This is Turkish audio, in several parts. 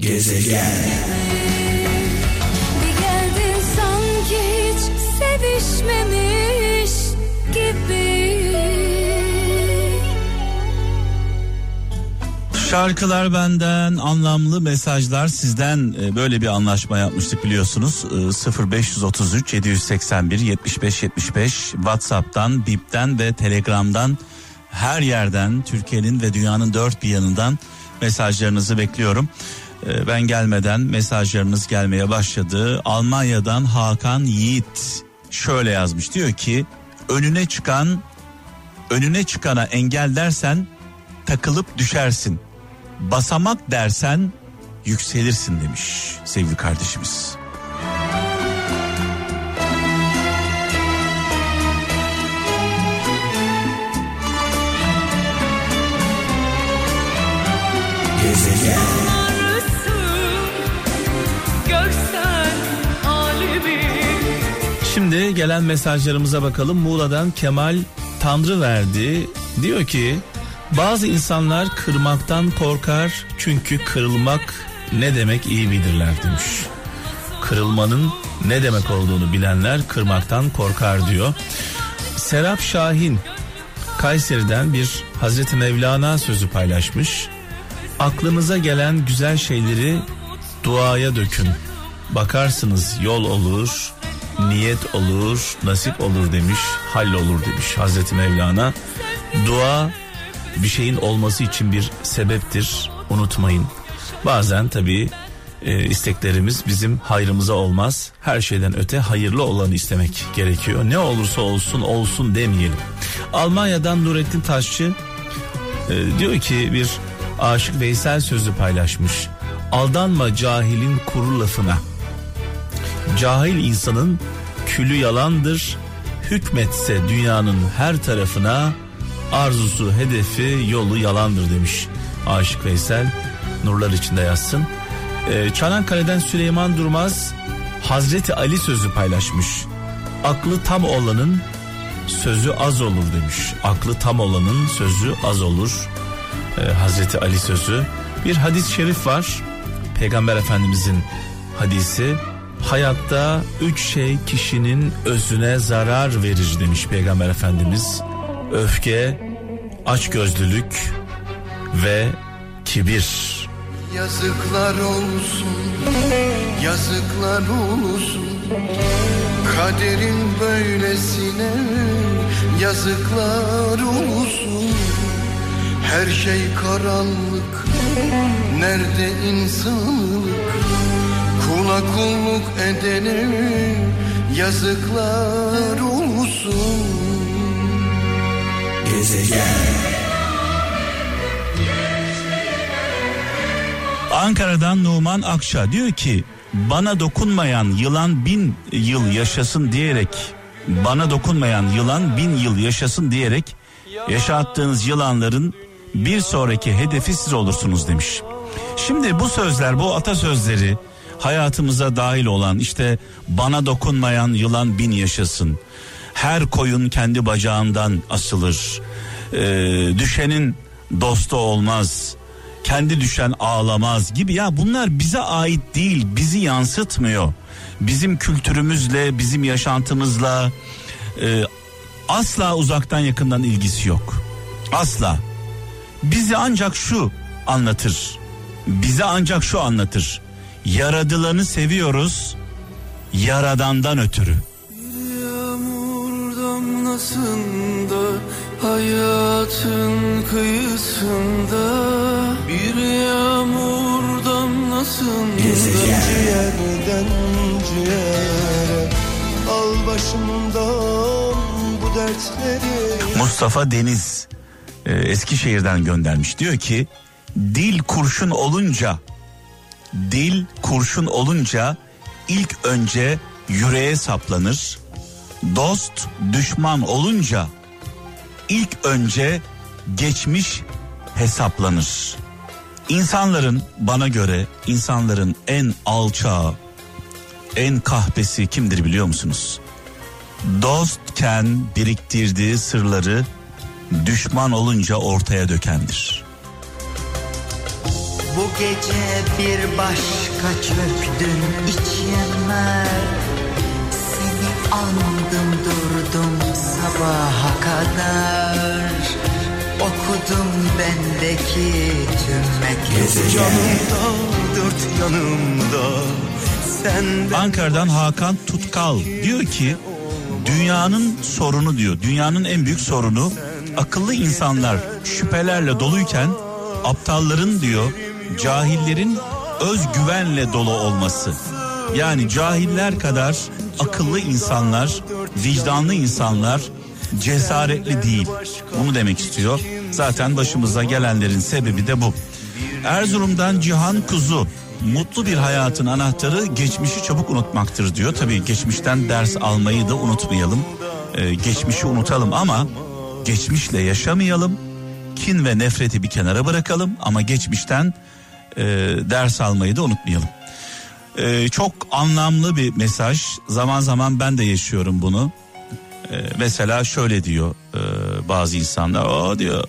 Gezegen Bir geldin sanki hiç sevişmemiş gibi Şarkılar benden, anlamlı mesajlar sizden e, böyle bir anlaşma yapmıştık biliyorsunuz. E, 0533 781 75 75 WhatsApp'tan, Bip'ten ve Telegram'dan her yerden Türkiye'nin ve dünyanın dört bir yanından mesajlarınızı bekliyorum. E, Ben gelmeden mesajlarınız gelmeye başladı. Almanya'dan Hakan Yiğit şöyle yazmış diyor ki önüne çıkan önüne çıkana engel dersen takılıp düşersin. Basamak dersen yükselirsin demiş sevgili kardeşimiz. Gezegen Şimdi gelen mesajlarımıza bakalım. Muğla'dan Kemal Tanrı verdi. Diyor ki bazı insanlar kırmaktan korkar çünkü kırılmak ne demek iyi bilirler demiş. Kırılmanın ne demek olduğunu bilenler kırmaktan korkar diyor. Serap Şahin Kayseri'den bir Hazreti Mevlana sözü paylaşmış. Aklınıza gelen güzel şeyleri duaya dökün. Bakarsınız yol olur, niyet olur, nasip olur demiş, hallolur demiş Hazreti Mevlana. Dua bir şeyin olması için bir sebeptir. Unutmayın. Bazen tabii e, isteklerimiz bizim hayrımıza olmaz. Her şeyden öte hayırlı olanı istemek gerekiyor. Ne olursa olsun olsun demeyelim. Almanya'dan Nurettin Taşçı e, diyor ki bir aşık Veysel sözü paylaşmış. Aldanma cahilin kuru lafına. Cahil insanın külü yalandır. Hükmetse dünyanın her tarafına arzusu, hedefi, yolu yalandır demiş. Aşık Veysel nurlar içinde yazsın. Ee, Çanakkale'den Süleyman Durmaz Hazreti Ali sözü paylaşmış. Aklı tam olanın sözü az olur demiş. Aklı tam olanın sözü az olur. Ee, Hazreti Ali sözü. Bir hadis-i şerif var. Peygamber Efendimizin hadisi. Hayatta üç şey kişinin özüne zarar verir demiş Peygamber Efendimiz. Öfke, açgözlülük ve kibir. Yazıklar olsun, yazıklar olsun Kaderin böylesine yazıklar olsun Her şey karanlık, nerede insanlık Kula kulluk edene yazıklar olsun. Gezegen. Ankara'dan Numan Akça diyor ki bana dokunmayan yılan bin yıl yaşasın diyerek bana dokunmayan yılan bin yıl yaşasın diyerek yaşattığınız yılanların bir sonraki hedefi siz olursunuz. demiş. Şimdi bu sözler bu atasözleri hayatımıza dahil olan işte bana dokunmayan yılan bin yaşasın. Her koyun kendi bacağından asılır. Ee, düşenin dostu olmaz. Kendi düşen ağlamaz gibi. Ya bunlar bize ait değil bizi yansıtmıyor. Bizim kültürümüzle bizim yaşantımızla e, asla uzaktan yakından ilgisi yok. Asla. Bizi ancak şu anlatır. Bize ancak şu anlatır yaradılanı seviyoruz yaradandan ötürü Yağmur damlasında hayatın kıyısında bir yağmur damlasında Gezegen. ciğerden ciğere al başımdan bu dertleri Mustafa Deniz e, Eskişehir'den göndermiş. Diyor ki dil kurşun olunca dil kurşun olunca ilk önce yüreğe saplanır. Dost düşman olunca ilk önce geçmiş hesaplanır. İnsanların bana göre insanların en alçağı, en kahpesi kimdir biliyor musunuz? Dostken biriktirdiği sırları düşman olunca ortaya dökendir. Bu gece bir başka çöktün içime. Seni andım durdum sabaha kadar. Okudum bendeki tüm mektupları Canımda dört yanımda. Sen Ankara'dan Hakan Tutkal diyor ki dünyanın sorunu diyor. Dünyanın en büyük sorunu akıllı insanlar şüphelerle doluyken aptalların diyor cahillerin özgüvenle dolu olması. Yani cahiller kadar akıllı insanlar, vicdanlı insanlar cesaretli değil. Bunu demek istiyor. Zaten başımıza gelenlerin sebebi de bu. Erzurum'dan Cihan Kuzu mutlu bir hayatın anahtarı geçmişi çabuk unutmaktır diyor. Tabii geçmişten ders almayı da unutmayalım. Ee, geçmişi unutalım ama geçmişle yaşamayalım. Kin ve nefreti bir kenara bırakalım ama geçmişten e, ders almayı da unutmayalım. Ee, çok anlamlı bir mesaj. Zaman zaman ben de yaşıyorum bunu. Ee, mesela şöyle diyor e, bazı insanlar. O diyor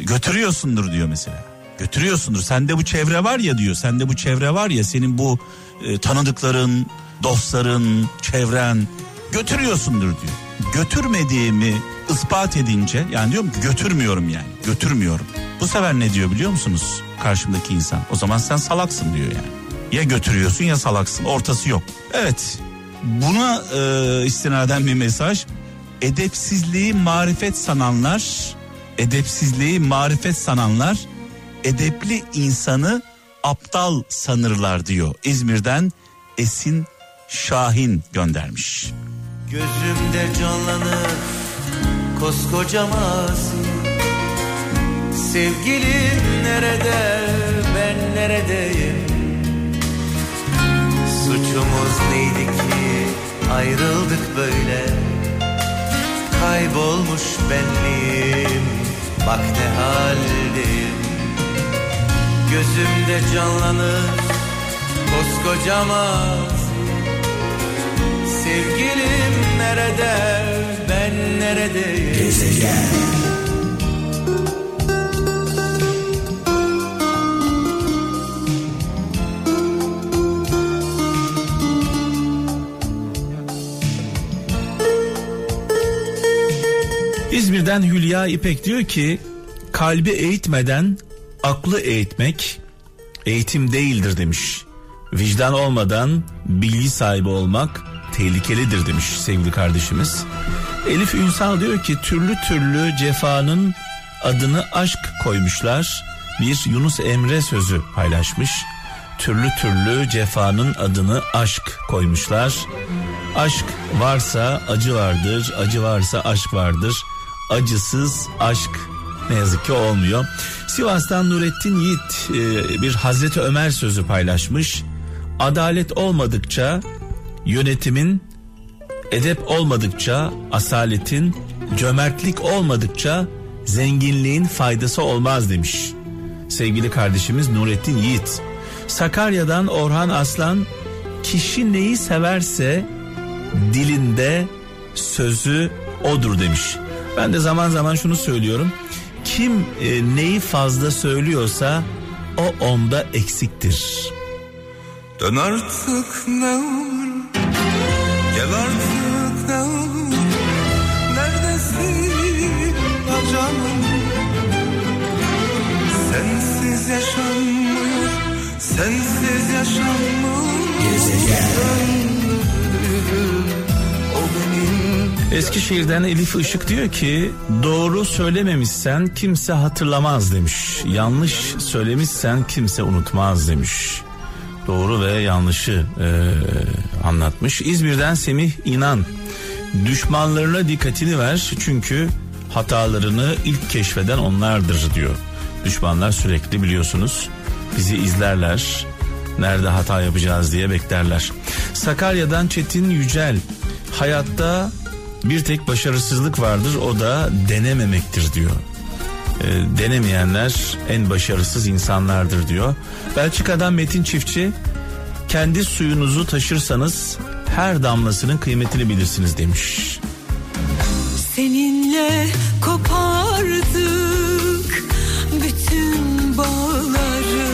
götürüyorsundur diyor mesela. Götürüyorsundur. Sende bu çevre var ya diyor. Sende bu çevre var ya senin bu e, tanıdıkların, dostların, çevren götürüyorsundur diyor. Götürmediğimi ispat edince yani diyorum ki götürmüyorum yani. Götürmüyorum. Bu sefer ne diyor biliyor musunuz karşımdaki insan? O zaman sen salaksın diyor yani. Ya götürüyorsun ya salaksın. Ortası yok. Evet. Buna e, istinaden bir mesaj. Edepsizliği marifet sananlar, edepsizliği marifet sananlar edepli insanı aptal sanırlar diyor. İzmir'den Esin Şahin göndermiş. Gözümde canlanır koskoca mazi Sevgilim nerede ben neredeyim? Suçumuz neydi ki ayrıldık böyle? Kaybolmuş benliğim bak ne haldeyim? Gözümde canlanır koskoca mazi Sevgilim nerede ben neredeyim? Gezegen. İzmir'den Hülya İpek diyor ki kalbi eğitmeden aklı eğitmek eğitim değildir demiş. Vicdan olmadan bilgi sahibi olmak tehlikelidir demiş sevgili kardeşimiz. Elif Ünsal diyor ki türlü türlü cefanın adını aşk koymuşlar. Bir Yunus Emre sözü paylaşmış. Türlü türlü cefanın adını aşk koymuşlar. Aşk varsa acı vardır, acı varsa aşk vardır. Acısız aşk ne yazık ki olmuyor. Sivas'tan Nurettin Yiğit e, bir Hazreti Ömer sözü paylaşmış. Adalet olmadıkça yönetimin, edep olmadıkça asaletin, cömertlik olmadıkça zenginliğin faydası olmaz demiş. Sevgili kardeşimiz Nurettin Yiğit. Sakarya'dan Orhan Aslan kişi neyi severse dilinde sözü odur demiş. Ben de zaman zaman şunu söylüyorum. Kim e, neyi fazla söylüyorsa o onda eksiktir. Dön artık ne olur Gel artık ne olur Neredesin canım Sensiz yaşanmıyor Sensiz yaşanmıyor Gezegen. O benim Eskişehir'den Elif Işık diyor ki doğru söylememişsen kimse hatırlamaz demiş. Yanlış söylemişsen kimse unutmaz demiş. Doğru ve yanlışı eee, anlatmış. İzmir'den Semih İnan düşmanlarına dikkatini ver çünkü hatalarını ilk keşfeden onlardır diyor. Düşmanlar sürekli biliyorsunuz bizi izlerler. Nerede hata yapacağız diye beklerler. Sakarya'dan Çetin Yücel hayatta bir tek başarısızlık vardır o da denememektir diyor. E, denemeyenler en başarısız insanlardır diyor. Belçika'dan Metin Çiftçi kendi suyunuzu taşırsanız her damlasının kıymetini bilirsiniz demiş. Seninle kopardık bütün bağları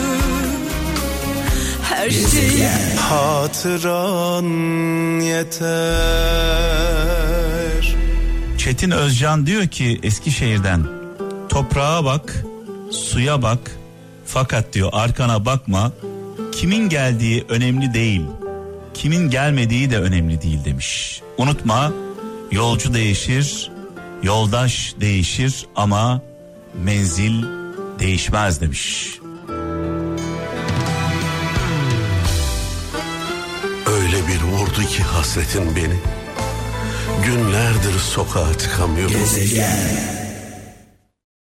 her şey Hatıran yeter Çetin Özcan diyor ki Eskişehir'den toprağa bak, suya bak fakat diyor arkana bakma. Kimin geldiği önemli değil. Kimin gelmediği de önemli değil demiş. Unutma yolcu değişir, yoldaş değişir ama menzil değişmez demiş. Öyle bir vurdu ki hasretin beni. Günlerdir sokağa çıkamıyorum. Gezegen